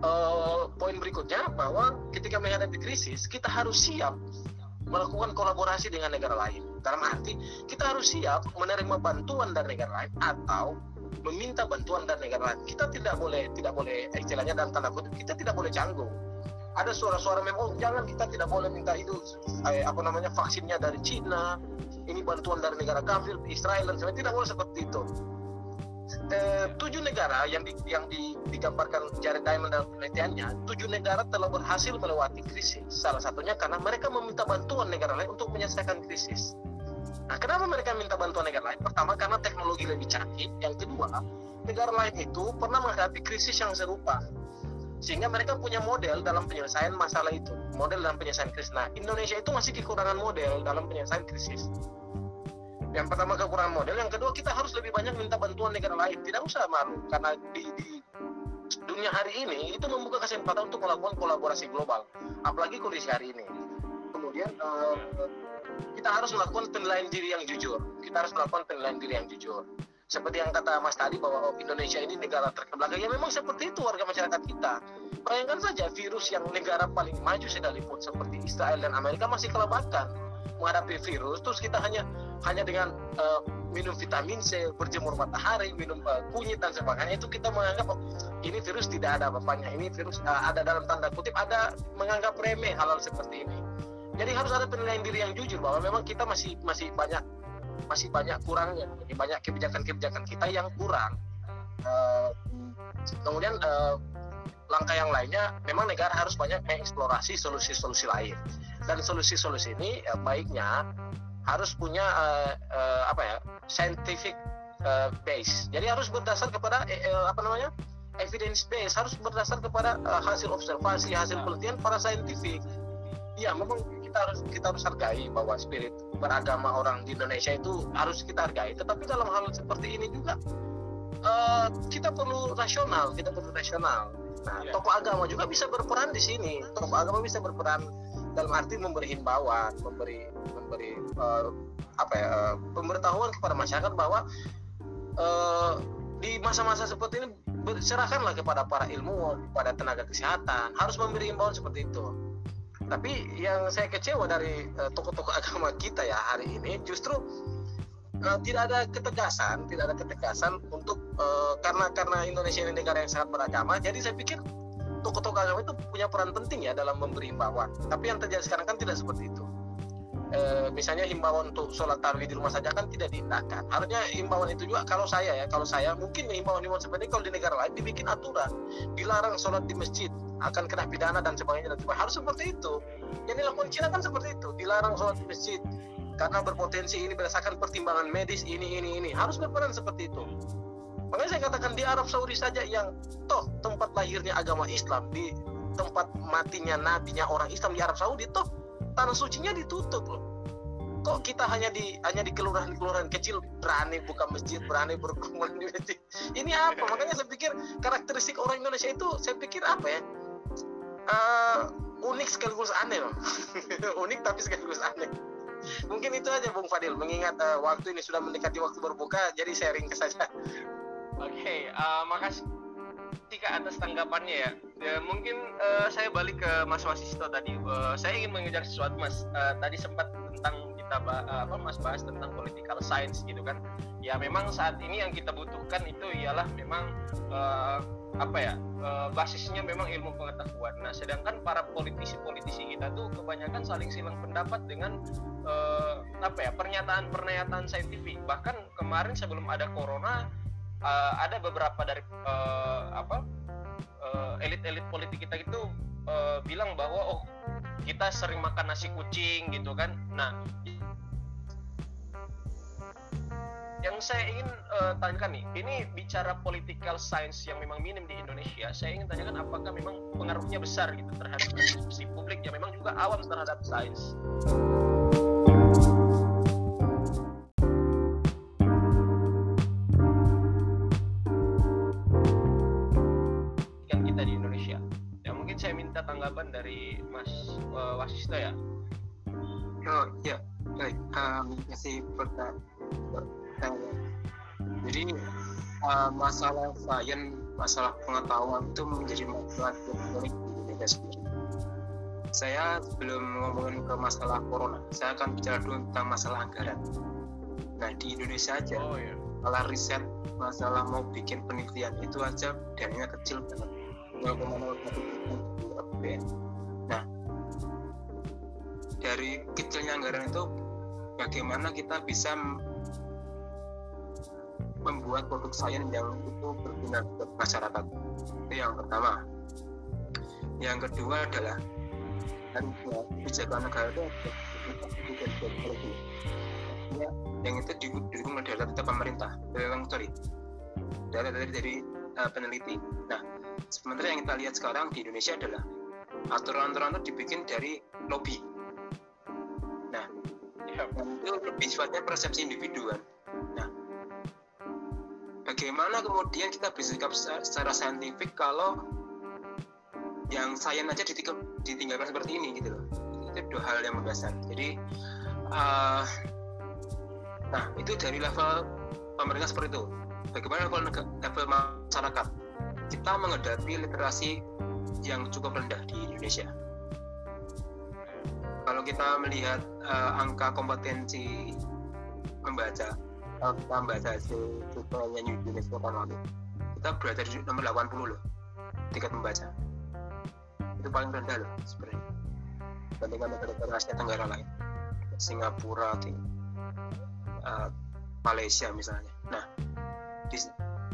uh, poin berikutnya bahwa ketika menghadapi krisis kita harus siap melakukan kolaborasi dengan negara lain. Dalam arti kita harus siap menerima bantuan dari negara lain atau meminta bantuan dari negara lain. Kita tidak boleh tidak boleh istilahnya dalam tanda kutip kita tidak boleh canggung. Ada suara-suara memang oh, jangan kita tidak boleh minta itu eh, apa namanya vaksinnya dari Cina, ini bantuan dari negara kafir, Israel dan sebagainya tidak boleh seperti itu. eh, tujuh negara yang di, yang di, digambarkan Jared Diamond dalam penelitiannya, tujuh negara telah berhasil melewati krisis. Salah satunya karena mereka meminta bantuan negara lain untuk menyelesaikan krisis. Nah, kenapa mereka minta bantuan negara lain? Pertama, karena teknologi lebih canggih. Yang kedua, negara lain itu pernah menghadapi krisis yang serupa. Sehingga mereka punya model dalam penyelesaian masalah itu. Model dalam penyelesaian krisis. Nah, Indonesia itu masih kekurangan model dalam penyelesaian krisis. Yang pertama kekurangan model, yang kedua kita harus lebih banyak minta bantuan negara lain. Tidak usah malu, karena di, di dunia hari ini itu membuka kesempatan untuk melakukan kolaborasi global. Apalagi kondisi hari ini. Kemudian uh, kita harus melakukan penilaian diri yang jujur. Kita harus melakukan penilaian diri yang jujur. Seperti yang kata Mas tadi bahwa oh, Indonesia ini negara terbelakang. Ya memang seperti itu warga masyarakat kita. Bayangkan saja virus yang negara paling maju sekalipun seperti Israel dan Amerika masih kelabakan menghadapi virus. Terus kita hanya hanya dengan uh, minum vitamin C, berjemur matahari, minum uh, kunyit dan sebagainya itu kita menganggap oh, ini virus tidak ada apa-apanya. Ini virus uh, ada dalam tanda kutip ada menganggap remeh hal-hal seperti ini. Jadi harus ada penilaian diri yang jujur bahwa memang kita masih masih banyak masih banyak kurangnya, masih banyak kebijakan-kebijakan kita yang kurang. Uh, kemudian uh, langkah yang lainnya memang negara harus banyak mengeksplorasi solusi-solusi lain dan solusi-solusi ini uh, baiknya harus punya uh, uh, apa ya scientific uh, base. Jadi harus berdasar kepada uh, apa namanya evidence base, harus berdasar kepada uh, hasil observasi, hasil penelitian para saintifik. Ya memang kita harus kita harus hargai bahwa spirit beragama orang di Indonesia itu harus kita hargai. Tetapi dalam hal seperti ini juga uh, kita perlu rasional, kita perlu rasional. Nah, ya. tokoh agama juga bisa berperan di sini. Tokoh agama bisa berperan dalam arti memberi himbauan, memberi memberi uh, apa ya uh, pemberitahuan kepada masyarakat bahwa uh, di masa-masa seperti ini serahkanlah kepada para ilmuwan, kepada tenaga kesehatan, harus memberi himbauan seperti itu. Tapi yang saya kecewa dari tokoh-tokoh uh, *laughs* agama kita ya hari ini justru uh, tidak ada ketegasan, tidak ada ketegasan untuk uh, karena karena Indonesia ini negara yang sangat beragama, jadi saya pikir tokoh-tokoh agama itu punya peran penting ya dalam memberi himbauan. Tapi yang terjadi sekarang kan tidak seperti itu. E, misalnya himbauan untuk sholat tarawih di rumah saja kan tidak diindahkan. Harusnya himbauan itu juga kalau saya ya, kalau saya mungkin himbauan-himbauan seperti ini kalau di negara lain dibikin aturan, dilarang sholat di masjid akan kena pidana dan sebagainya dan sebagainya. Harus seperti itu. Yang dilakukan Cina kan seperti itu, dilarang sholat di masjid karena berpotensi ini berdasarkan pertimbangan medis ini ini ini harus berperan seperti itu Makanya saya katakan di Arab Saudi saja yang toh tempat lahirnya agama Islam, di tempat matinya nabinya orang Islam di Arab Saudi toh tanah sucinya ditutup loh. Kok kita hanya di hanya di kelurahan-kelurahan kecil berani buka masjid, berani berkerumun di masjid. Ini apa? Makanya saya pikir karakteristik orang Indonesia itu saya pikir apa ya? Uh, unik sekaligus aneh loh. *laughs* unik tapi sekaligus aneh mungkin itu aja Bung Fadil mengingat uh, waktu ini sudah mendekati waktu berbuka jadi sharing ke saja *laughs* Oke, okay, uh, eh, makasih Kak atas tanggapannya ya. ya mungkin uh, saya balik ke Mas Wasisto tadi. Uh, saya ingin mengejar sesuatu Mas. Uh, tadi sempat tentang kita uh, apa Mas bahas tentang political science gitu kan. Ya memang saat ini yang kita butuhkan itu ialah memang uh, apa ya uh, basisnya memang ilmu pengetahuan. Nah, sedangkan para politisi-politisi kita tuh kebanyakan saling silang pendapat dengan uh, apa ya pernyataan-pernyataan saintifik. Bahkan kemarin sebelum ada corona uh, ada beberapa dari apa elit elit-elit politik kita itu bilang bahwa oh kita sering makan nasi kucing gitu kan nah yang saya ingin uh, tanyakan nih, ini bicara political science yang memang minim di Indonesia. Saya ingin tanyakan apakah memang pengaruhnya besar gitu terhadap si publik yang memang juga awam terhadap sains. tanggapan dari Mas uh, Wasisto ya? Oh ya, baik. Um, masih pertanyaan. Jadi uh, masalah sains, masalah pengetahuan itu menjadi masalah yang di Indonesia sendiri. Saya sebelum ngomongin ke masalah corona, saya akan bicara dulu tentang masalah anggaran. Nah di Indonesia aja, oh, iya. masalah riset, masalah mau bikin penelitian itu aja dananya kecil banget. 0,01 APBN. Nah, dari kecilnya anggaran itu bagaimana kita bisa membuat produk sains yang itu berguna untuk masyarakat. Itu yang pertama. Yang kedua adalah dan ya, kebijakan negara itu ya, yang itu didukung oleh data pemerintah dari sorry data dari dari uh, peneliti. Nah sementara yang kita lihat sekarang di Indonesia adalah aturan-aturan itu dibikin dari lobby. Nah itu lebih sifatnya persepsi individu kan. Nah bagaimana kemudian kita bersikap secara saintifik kalau yang saya aja ditinggalkan seperti ini gitu loh. Itu dua hal yang mendasar jadi uh, nah itu dari level pemerintah seperti itu. Bagaimana level, level masyarakat? Kita menghadapi literasi yang cukup rendah di Indonesia. Kalau kita melihat uh, angka kompetensi membaca kita membaca hasil surveinya UNESCO lalu kita berada di nomor 80 loh tingkat membaca itu paling rendah loh sebenarnya. Dibandingkan negara-negara Asia Tenggara lain. Singapura di, uh, Malaysia misalnya. Nah di,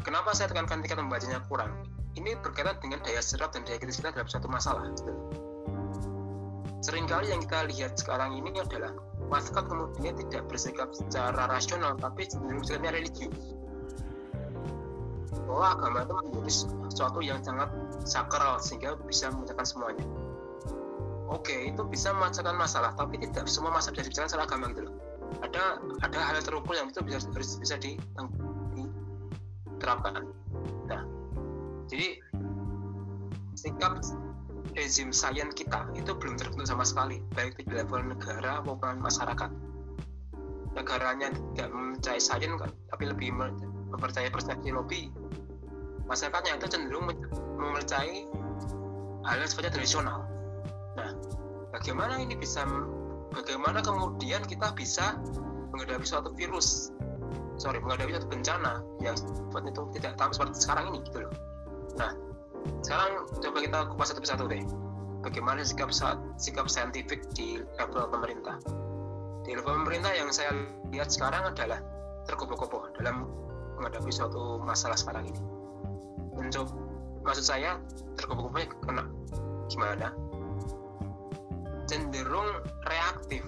kenapa saya tekankan tingkat membacanya kurang? Ini berkaitan dengan daya serap dan daya kritis kita dalam satu masalah gitu. sering kali yang kita lihat sekarang ini adalah masyarakat kemudian tidak bersikap secara rasional tapi cenderung bersikapnya religius. Bahwa agama itu menjadi sesuatu yang sangat sakral sehingga bisa memecahkan semuanya. Oke itu bisa memecahkan masalah tapi tidak semua masalah bisa dibicarakan secara agama gitu loh. Ada ada hal terukur yang itu bisa harus bisa diterapkan. Nah jadi sikap rezim sains kita itu belum terbentuk sama sekali baik di level negara maupun masyarakat negaranya tidak mempercayai sains tapi lebih mempercayai persepsi lobby masyarakatnya itu cenderung mempercayai hal yang sifatnya tradisional. Nah, bagaimana ini bisa, bagaimana kemudian kita bisa menghadapi suatu virus, sorry, menghadapi suatu bencana yang itu tidak tahu seperti sekarang ini gitu loh. Nah, sekarang coba kita kupas satu persatu deh. Bagaimana sikap sikap saintifik di level pemerintah? Di level pemerintah yang saya lihat sekarang adalah tergopoh-gopoh dalam menghadapi suatu masalah sekarang ini mencoba maksud saya terkumpul kena gimana cenderung reaktif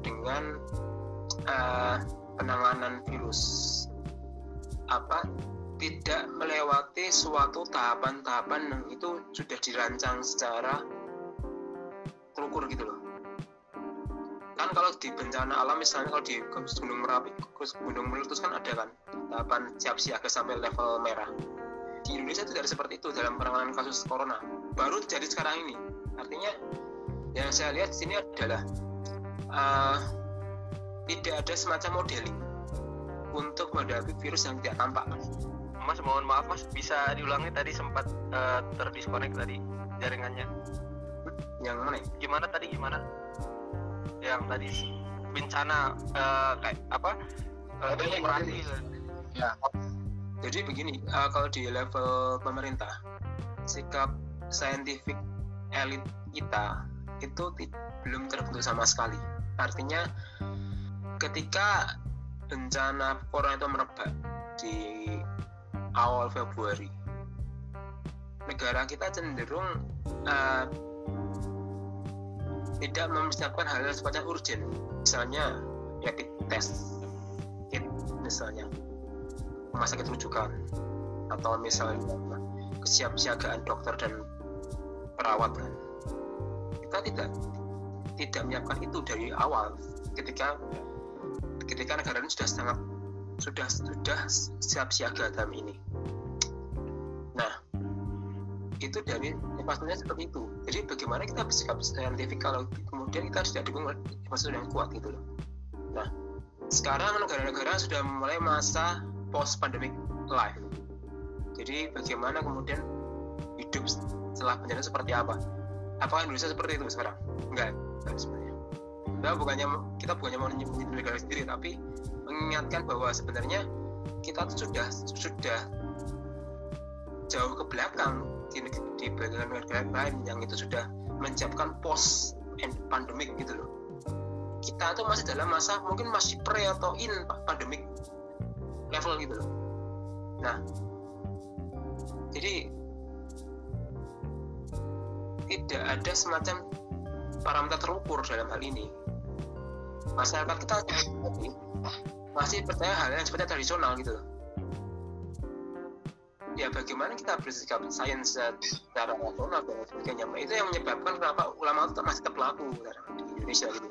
dengan uh, penanganan virus apa tidak melewati suatu tahapan-tahapan yang itu sudah dirancang secara terukur gitu loh. Kan kalau di bencana alam misalnya kalau di gunung merapi gunung meletus kan ada kan tahapan siap siaga sampai level merah. Di Indonesia tidak ada seperti itu dalam penanganan kasus corona. Baru terjadi sekarang ini. Artinya yang saya lihat sini adalah uh, tidak ada semacam modeling untuk menghadapi virus yang tidak tampak mas mohon maaf mas. Bisa diulangi tadi sempat uh, terdisconnect tadi jaringannya. Yang mana gimana tadi gimana? Yang tadi bencana uh, kayak apa? Uh, demokrasi ya. Jadi begini uh, kalau di level pemerintah sikap saintifik elit kita itu belum terbentuk sama sekali. Artinya ketika bencana corona itu merebak di awal Februari. Negara kita cenderung uh, tidak mempersiapkan hal yang sifatnya urgent. Misalnya rapid test kit misalnya. Rumah sakit rujukan atau misalnya kesiapsiagaan dokter dan perawat kita tidak tidak menyiapkan itu dari awal. Ketika ketika negara ini sudah sangat sudah sudah siap siaga dalam ini nah itu dari pastinya seperti itu. Jadi bagaimana kita bersikap saintifik kalau kemudian kita sudah dukung maksud yang kuat gitu loh. Nah sekarang negara-negara sudah mulai masa post pandemic life. Jadi bagaimana kemudian hidup setelah bencana seperti apa? Apakah Indonesia seperti itu sekarang? Enggak, enggak sebenarnya. Kita bukannya kita bukannya mau menyebut negara sendiri tapi mengingatkan bahwa sebenarnya kita sudah sudah jauh ke belakang di, di negara lain yang itu sudah menyiapkan post pandemic gitu loh. Kita tuh masih dalam masa mungkin masih pre atau in pandemic level gitu loh. Nah jadi tidak ada semacam parameter terukur dalam hal ini. Masyarakat kita masih percaya hal yang seperti tradisional gitu loh ya bagaimana kita bersikap sains secara rasional dan sebagainya. Itu yang menyebabkan kenapa ulama itu masih tetap laku di Indonesia gitu.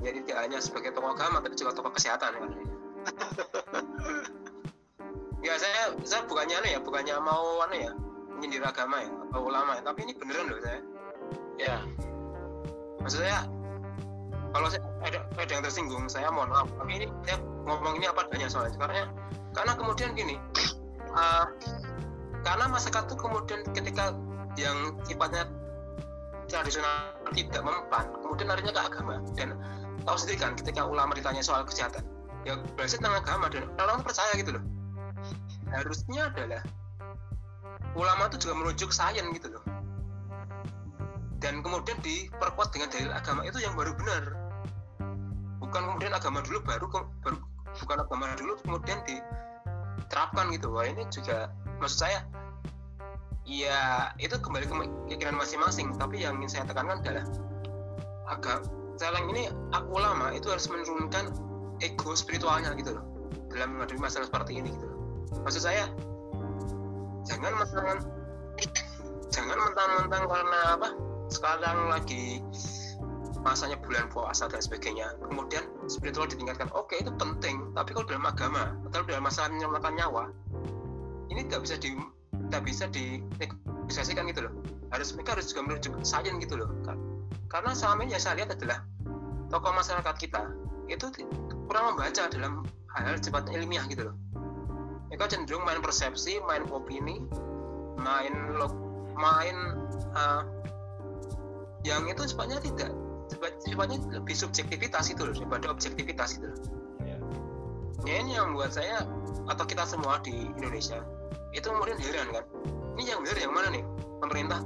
Jadi tidak hanya sebagai tokoh agama tapi juga tokoh kesehatan kan ya saya saya bukannya aneh ya bukannya mau aneh ya menyindir agama ya atau ulama ya. Tapi ini beneran loh saya. Ya. Maksud saya kalau saya ada, ada yang tersinggung saya mohon maaf. Tapi ini saya ngomong ini apa adanya soalnya. Karena karena kemudian gini uh, karena masyarakat itu kemudian ketika yang sifatnya tradisional tidak mempan kemudian larinya ke agama. Dan tahu sendiri kan ketika ulama ditanya soal kesehatan ya berarti tentang agama dan orang percaya gitu loh. Harusnya adalah ulama itu juga merujuk sains gitu loh. Dan kemudian diperkuat dengan dalil agama itu yang baru benar. Bukan kemudian agama dulu baru, baru bukan agama dulu kemudian diterapkan gitu. Wah ini juga maksud saya ya itu kembali ke keyakinan masing-masing. Tapi yang ingin saya tekankan adalah agak sekarang ini aku ulama itu harus menurunkan ego spiritualnya gitu loh dalam menghadapi masalah seperti ini gitu loh. Maksud saya jangan mentang *coughs* jangan mentang-mentang karena apa sekarang lagi masanya bulan puasa dan sebagainya. Kemudian spiritual ditingkatkan. Oke itu penting. Tapi kalau dalam agama atau dalam masalah menyelamatkan nyawa ini tidak bisa di tidak bisa dinegosiasikan gitu loh. Harus mereka harus juga merujuk sains gitu loh. Karena selama ini yang saya lihat adalah tokoh masyarakat kita itu kurang membaca dalam hal-hal cepat ilmiah gitu loh. Mereka cenderung main persepsi main opini main log main uh, yang itu sifatnya tidak sifatnya lebih subjektivitas itu loh daripada objektivitas itu loh. Ya ini yang membuat saya atau kita semua di Indonesia itu kemudian heran kan. Ini yang benar yang mana nih? Pemerintah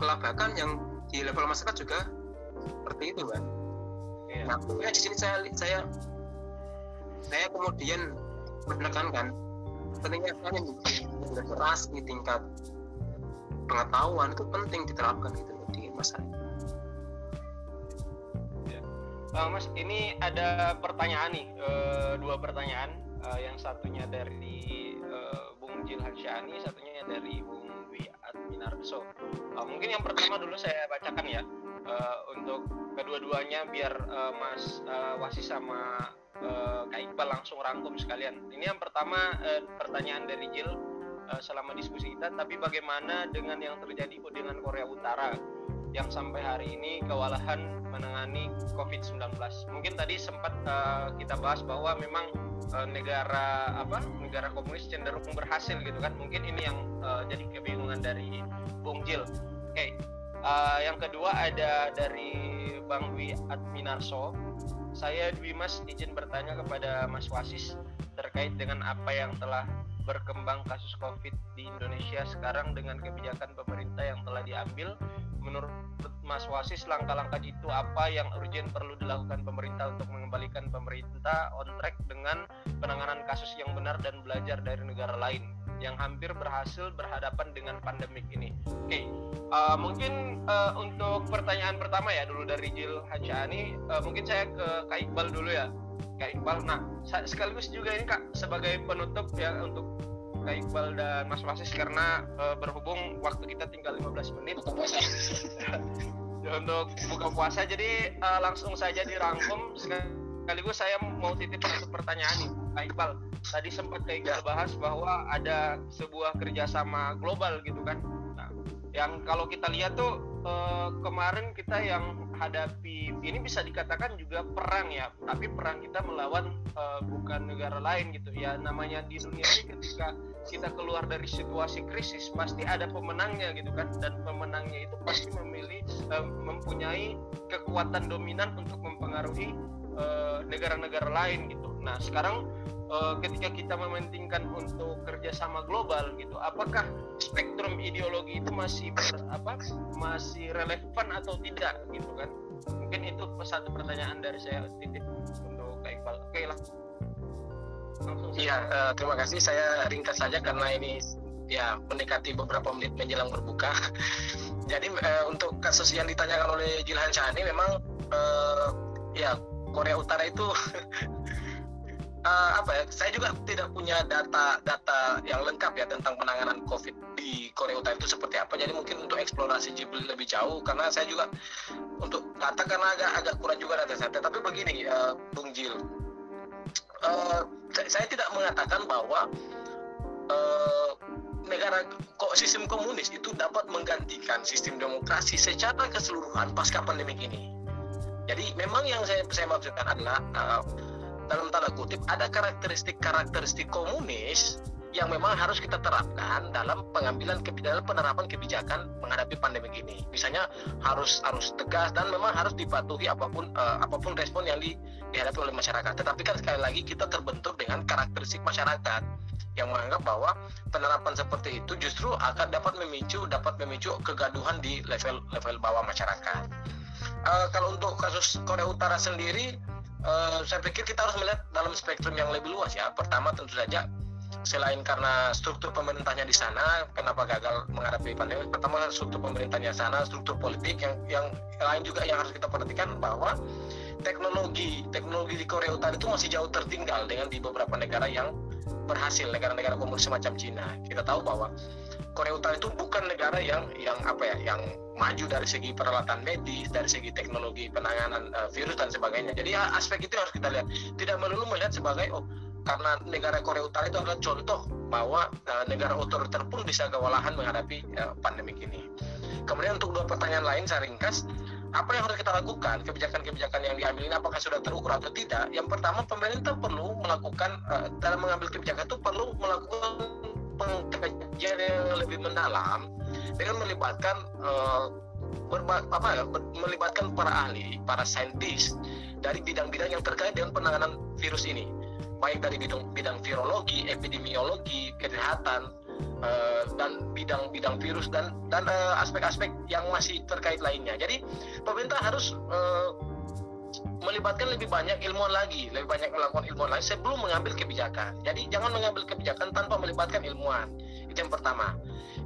kelabakan yang di level masyarakat juga seperti itu kan. Ya. nah ya di sini saya saya saya kemudian menekankan pentingnya kan di tingkat pengetahuan itu penting diterapkan gitu di masyarakat. Uh, mas, ini ada pertanyaan nih, uh, dua pertanyaan. Uh, yang satunya dari uh, Bung Jil Hansyani, satunya dari Bung Dwi Adminarso. Uh, mungkin yang pertama dulu saya bacakan ya, uh, untuk kedua-duanya biar uh, Mas uh, Wasi sama uh, Kak Iqbal langsung rangkum sekalian. Ini yang pertama uh, pertanyaan dari Jil uh, selama diskusi kita, tapi bagaimana dengan yang terjadi dengan Korea Utara yang sampai hari ini kewalahan menangani COVID-19. Mungkin tadi sempat uh, kita bahas bahwa memang uh, negara apa negara komunis cenderung berhasil gitu kan. Mungkin ini yang uh, jadi kebingungan dari Bung Jil. Oke, okay. uh, yang kedua ada dari Bang Dwi Adminarso saya Dwi Mas izin bertanya kepada Mas Wasis terkait dengan apa yang telah berkembang kasus COVID di Indonesia sekarang dengan kebijakan pemerintah yang telah diambil. Menurut Mas Wasis, langkah-langkah itu apa yang urgent perlu dilakukan pemerintah untuk mengembalikan pemerintah on track dengan penanganan kasus yang benar dan belajar dari negara lain yang hampir berhasil berhadapan dengan pandemik ini. Oke, okay. uh, mungkin uh, untuk pertanyaan pertama ya dulu dari Jil Hajani, uh, mungkin saya ke Kak Iqbal dulu ya. Kak Iqbal, nah sekaligus juga ini Kak sebagai penutup ya untuk Kak Iqbal dan Mas Wasis karena uh, berhubung waktu kita tinggal 15 menit *laughs* untuk puasa. untuk buka puasa jadi uh, langsung saja dirangkum sekaligus saya mau titip satu pertanyaan nih Kak Iqbal tadi sempat Iqbal bahas bahwa ada sebuah kerjasama global gitu kan nah, yang kalau kita lihat tuh eh, kemarin kita yang hadapi ini bisa dikatakan juga perang ya tapi perang kita melawan eh, bukan negara lain gitu. Ya namanya di dunia ini ketika kita keluar dari situasi krisis pasti ada pemenangnya gitu kan. Dan pemenangnya itu pasti memilih eh, mempunyai kekuatan dominan untuk mempengaruhi negara-negara lain gitu. Nah sekarang uh, ketika kita mementingkan untuk kerjasama global gitu apakah spektrum ideologi itu masih ber, apa masih relevan atau tidak gitu kan mungkin itu satu pertanyaan dari saya titip untuk Kak Iqbal oke lah Iya, uh, terima kasih. Saya ringkas saja karena ini ya mendekati beberapa menit menjelang berbuka. *laughs* Jadi uh, untuk kasus yang ditanyakan oleh Jilhan Shani memang uh, ya Korea Utara itu *laughs* uh, apa ya? Saya juga tidak punya data-data yang lengkap ya tentang penanganan COVID di Korea Utara itu seperti apa. Jadi mungkin untuk eksplorasi lebih jauh karena saya juga untuk data karena agak agak kurang juga data saya. Tapi begini, uh, Bung Jil, uh, saya tidak mengatakan bahwa uh, negara kok sistem komunis itu dapat menggantikan sistem demokrasi secara keseluruhan pasca pandemi ini. Jadi memang yang saya saya maksudkan adalah uh, dalam tanda kutip ada karakteristik-karakteristik komunis yang memang harus kita terapkan dalam pengambilan dalam penerapan kebijakan menghadapi pandemi ini. Misalnya harus harus tegas dan memang harus dipatuhi apa pun uh, apa pun respon yang di, dihadapi oleh masyarakat. Tetapi kan sekali lagi kita terbentuk dengan karakteristik masyarakat yang menganggap bahwa penerapan seperti itu justru akan dapat memicu dapat memicu kegaduhan di level level bawah masyarakat. Uh, kalau untuk kasus Korea Utara sendiri, uh, saya pikir kita harus melihat dalam spektrum yang lebih luas ya. Pertama tentu saja selain karena struktur pemerintahnya di sana, kenapa gagal menghadapi pandemi? Pertama struktur pemerintahnya sana, struktur politik yang yang lain juga yang harus kita perhatikan bahwa teknologi teknologi di Korea Utara itu masih jauh tertinggal dengan di beberapa negara yang berhasil negara-negara komunis semacam Cina. Kita tahu bahwa Korea Utara itu bukan negara yang yang apa ya yang maju dari segi peralatan medis, dari segi teknologi penanganan uh, virus dan sebagainya. Jadi ya, aspek itu harus kita lihat. Tidak melulu melihat sebagai oh karena negara Korea Utara itu adalah contoh bahwa uh, negara otoriter pun bisa kewalahan menghadapi uh, pandemi ini. Kemudian untuk dua pertanyaan lain saya ringkas apa yang harus kita lakukan kebijakan-kebijakan yang diambil ini apakah sudah terukur atau tidak yang pertama pemerintah perlu melakukan uh, dalam mengambil kebijakan itu perlu melakukan pengkajian yang lebih mendalam dengan melibatkan uh, berba, apa ya, ber, melibatkan para ahli para saintis dari bidang-bidang yang terkait dengan penanganan virus ini baik dari bidang bidang virologi epidemiologi kesehatan uh, dan bidang-bidang virus dan dan uh, aspek-aspek yang masih terkait lainnya. Jadi pemerintah harus uh, melibatkan lebih banyak ilmuwan lagi, lebih banyak melakukan ilmuwan lagi sebelum mengambil kebijakan. Jadi jangan mengambil kebijakan tanpa melibatkan ilmuwan. Itu yang pertama.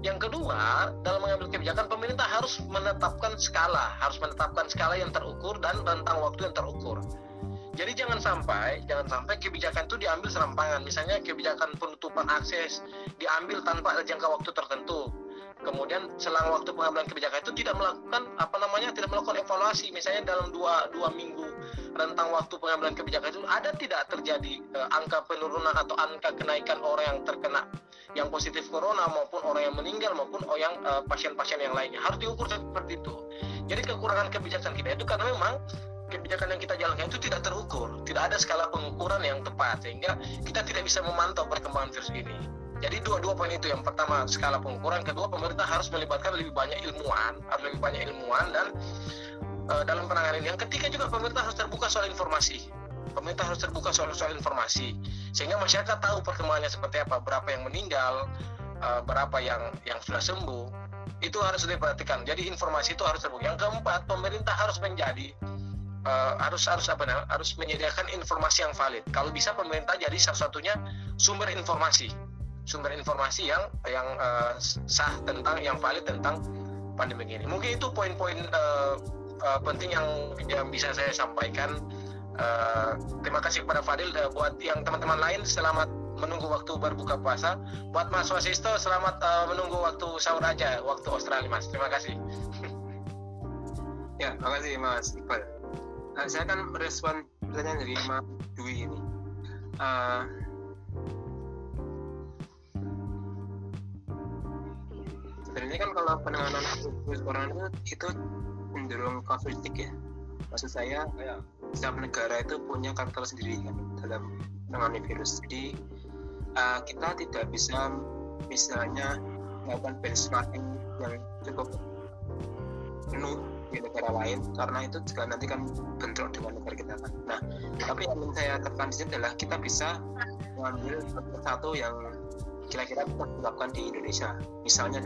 Yang kedua, dalam mengambil kebijakan pemerintah harus menetapkan skala, harus menetapkan skala yang terukur dan rentang waktu yang terukur. Jadi jangan sampai jangan sampai kebijakan itu diambil serampangan. Misalnya kebijakan penutupan akses diambil tanpa ada jangka waktu tertentu. Kemudian selang waktu pengambilan kebijakan itu tidak melakukan apa namanya tidak melakukan evaluasi. Misalnya dalam dua dua minggu rentang waktu pengambilan kebijakan itu ada tidak terjadi uh, angka penurunan atau angka kenaikan orang yang terkena yang positif corona maupun orang yang meninggal maupun orang uh, pasien-pasien yang lainnya harus diukur seperti itu. Jadi kekurangan kebijakan kita itu karena memang kebijakan yang kita jalankan itu tidak terukur, tidak ada skala pengukuran yang tepat sehingga kita tidak bisa memantau perkembangan virus ini. Jadi dua-dua poin itu yang pertama skala pengukuran, kedua pemerintah harus melibatkan lebih banyak ilmuwan, harus lebih banyak ilmuwan dan uh, dalam penanganan. Yang ketiga juga pemerintah harus terbuka soal informasi. Pemerintah harus terbuka soal soal informasi sehingga masyarakat tahu perkembangannya seperti apa, berapa yang meninggal, uh, berapa yang yang sudah sembuh. Itu harus diperhatikan. Jadi informasi itu harus terbuka. Yang keempat, pemerintah harus menjadi uh, harus harus apa namanya harus menyediakan informasi yang valid. Kalau bisa pemerintah jadi salah satunya sumber informasi, sumber informasi yang yang uh, sah tentang yang valid tentang pandemi ini. Mungkin itu poin-poin uh, uh, penting yang yang bisa saya sampaikan. Uh, terima kasih kepada Fadil uh, buat yang teman-teman lain selamat menunggu waktu berbuka puasa. Buat Mas Wasisto selamat uh, menunggu waktu sahur aja waktu Australia Mas. Terima kasih. *laughs* ya, terima kasih Mas Iqbal uh, saya akan merespon pertanyaan dari Mas Dwi ini. Uh, sebenarnya kan kalau penanganan virus corona itu cenderung kasuistik ya. Maksud saya, ya. setiap negara itu punya karakter sendiri kan dalam menangani virus. Jadi uh, kita tidak bisa misalnya melakukan benchmarking yang cukup penuh di negara lain karena itu juga nanti kan bentrok dengan negara kita kan. Nah, tapi yang ingin saya tekan di adalah kita bisa mengambil satu satu yang kira-kira bisa dilakukan di Indonesia. Misalnya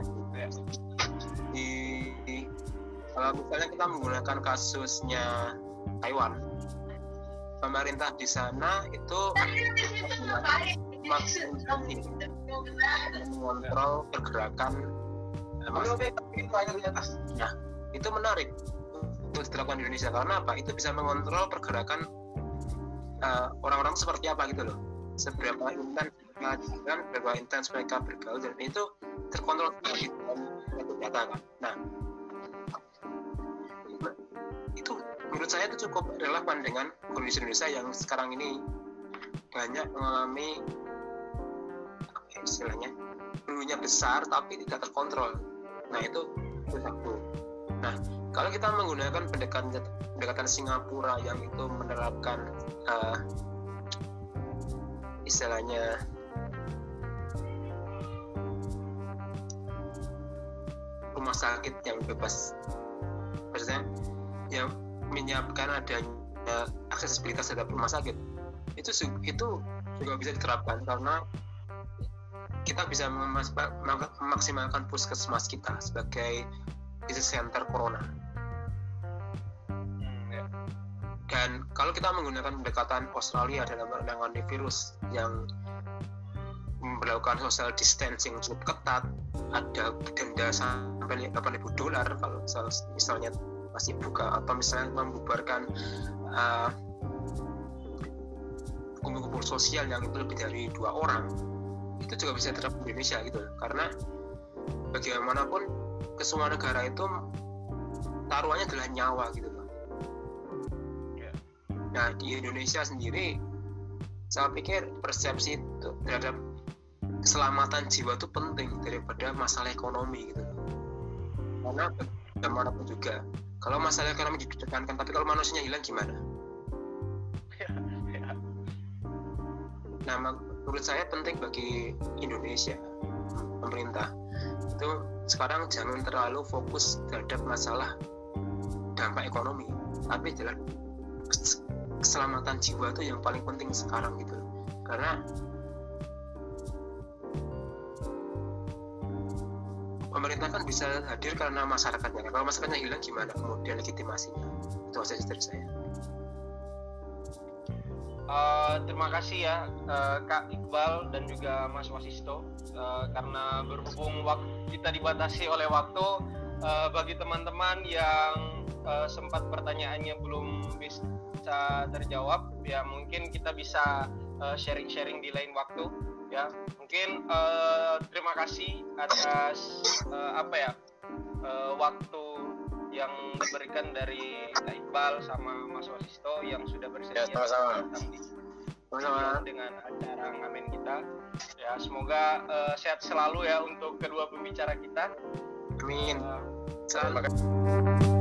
kalau misalnya kita menggunakan kasusnya Taiwan, pemerintah di sana itu mengontrol pergerakan eh, mas- itu aja di atas. Itu menarik untuk dilakukan di Indonesia. Karena apa? Itu bisa mengontrol pergerakan eh, orang-orang seperti apa gitu loh. Seberapa intens pengajian seberapa intens mereka bergaul dan itu terkontrol di satu data kan nah menurut saya itu cukup relevan dengan kondisi Indonesia yang sekarang ini banyak mengalami apa ya istilahnya dulunya besar tapi tidak terkontrol. Nah itu itu satu nah kalau kita menggunakan pendekatan pendekatan Singapura yang itu menerapkan eh, istilahnya rumah sakit yang bebas maksudnya yang menyiapkan adanya aksesibilitas terhadap rumah sakit itu itu juga bisa diterapkan karena kita bisa memas- memaksimalkan puskesmas kita sebagai disease center corona Hmm, ya. dan kalau kita menggunakan pendekatan Australia dalam menangani virus yang melakukan social distancing cukup ketat ada denda sampai 8.000 dolar kalau misal- misalnya masih buka atau misalnya membubarkan uh, kumpul-kumpul sosial yang itu lebih dari dua orang itu juga bisa diterapkan di Indonesia gitu karena bagaimanapun ke semua negara itu taruhannya adalah nyawa gitu loh Ya. nah di Indonesia sendiri saya pikir persepsi itu terhadap keselamatan jiwa itu penting daripada masalah ekonomi gitu loh. karena bagaimanapun juga kalau masalah ekonomi dikedepankan tapi kalau manusianya hilang gimana. Nah, menurut saya penting bagi Indonesia, pemerintah itu sekarang jangan terlalu fokus terhadap masalah dampak ekonomi, tapi adalah kes- keselamatan jiwa itu yang paling penting sekarang gitu. Karena pemerintah kan bisa hadir karena masyarakatnya. Kalau masyarakatnya hilang gimana kemudian legitimasinya? Itu aja sih dari saya. Eh, terima kasih ya eh, Kak Iqbal dan juga Mas Wasisto Eh, karena berhubung waktu kita dibatasi oleh waktu eh, bagi teman-teman yang eh, sempat pertanyaannya belum bisa terjawab ya mungkin kita bisa sharing-sharing di lain waktu ya mungkin eh, terima kasih atas eh, apa ya eh, waktu yang diberikan dari Kak Iqbal sama Mas Wasisto yang sudah bersedia Ya, sama-sama. datang di Sama-sama. dengan acara ngamen kita. Ya, semoga eh, sehat selalu ya untuk kedua pembicara kita. Amin. Selamat Terima kasih.